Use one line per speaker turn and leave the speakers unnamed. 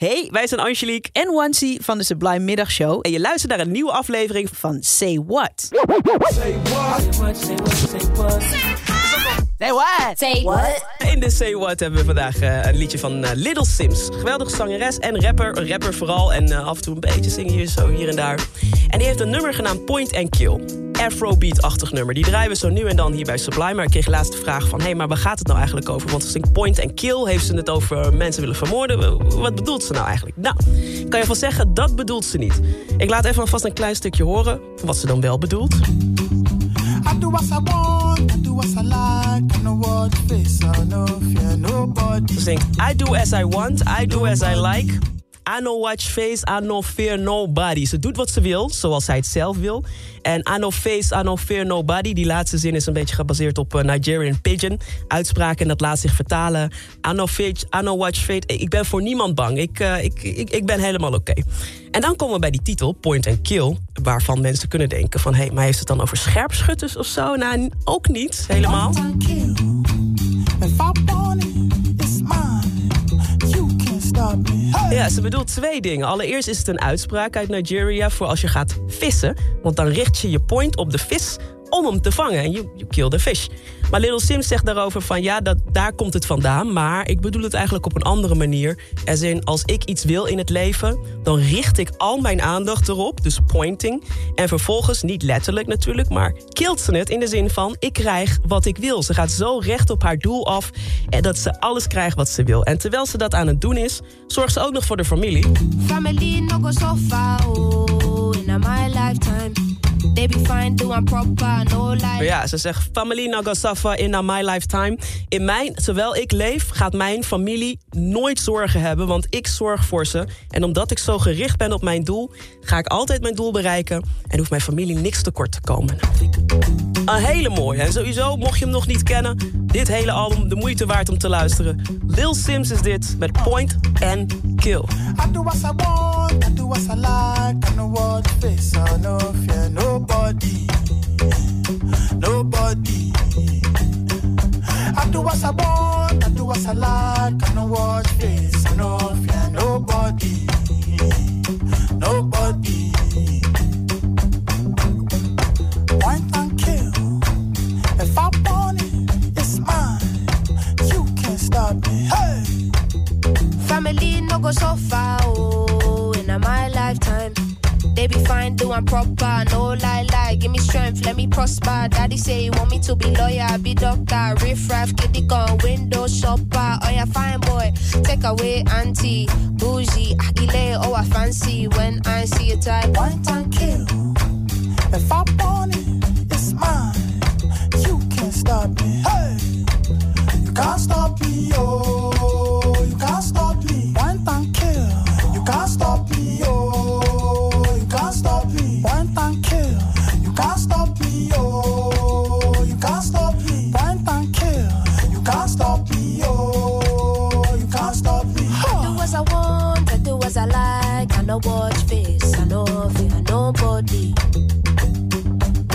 Hey, wij zijn Angelique
en Wansi van de Sublime Middagshow.
en je luistert naar een nieuwe aflevering van
Van Say What.
Say what?
Say what?
In de Say What hebben we vandaag eh, een liedje van eh, Little Sims. Geweldige zangeres en rapper, een rapper vooral. En eh, af en toe een beetje zingen hier zo hier en daar. En die heeft een nummer genaamd Point and Kill. Afrobeat-achtig nummer. Die draaien we zo nu en dan hier bij Sublime. Maar ik kreeg laatst de vraag van... hé, hey, maar waar gaat het nou eigenlijk over? Want als ik Point and Kill heeft ze het over mensen willen vermoorden. Wat bedoelt ze nou eigenlijk? Nou, ik kan je van zeggen, dat bedoelt ze niet. Ik laat even alvast een klein stukje horen... wat ze dan wel bedoelt.
I do as I want, I do as I like, I know what face, I no fear nobody.
Ze zingt I do as I want, I do as I like. I no watch face, I no fear nobody. Ze doet wat ze wil, zoals zij het zelf wil. En I no face, I no fear nobody. Die laatste zin is een beetje gebaseerd op eh, Nigerian Pigeon. Uitspraak en dat laat zich vertalen. I no, fate, I no watch fate. Ik ben voor niemand bang. Ik, eh, ik, ik, ik ben helemaal oké. En dan komen we bij die titel, Point and Kill. Waarvan mensen kunnen denken van... hé, hey, maar heeft het dan over scherpschutters of zo? Nou, ook niet, helemaal.
And kill.
Ja, ze bedoelt twee dingen. Allereerst is het een uitspraak uit Nigeria voor als je gaat vissen. Want dan richt je je point op de vis om hem te vangen. En you, you kill the fish. Maar Little Sims zegt daarover van ja, dat, daar komt het vandaan. Maar ik bedoel het eigenlijk op een andere manier. Als in, als ik iets wil in het leven, dan richt ik al mijn aandacht erop. Dus pointing. En vervolgens, niet letterlijk natuurlijk, maar kilt ze het in de zin van ik krijg wat ik wil. Ze gaat zo recht op haar doel af en dat ze alles krijgt wat ze wil. En terwijl ze dat aan het doen is, zorgt ze ook nog voor de familie.
Family no go so. They be fine, doing proper, no lie.
ja, ze zegt family nagasafa in my lifetime. In mijn, terwijl ik leef, gaat mijn familie nooit zorgen hebben, want ik zorg voor ze. En omdat ik zo gericht ben op mijn doel, ga ik altijd mijn doel bereiken en hoeft mijn familie niks tekort te komen. Een hele mooie. En sowieso, mocht je hem nog niet kennen, dit hele album de moeite waard om te luisteren. Lil Sims is dit met Point and Kill.
I do as I want, I do as I like, I know what face, fear. Nobody.
Family no go so far, oh, in my lifetime. They be fine, doing proper, no lie, lie. Give me strength, let me prosper. Daddy say he want me to be lawyer, be doctor, riff raff, kitty gun, window shopper. Oh yeah, fine boy, take away auntie, bougie, agile, oh I fancy when I see a type.
point and kill. If I want it,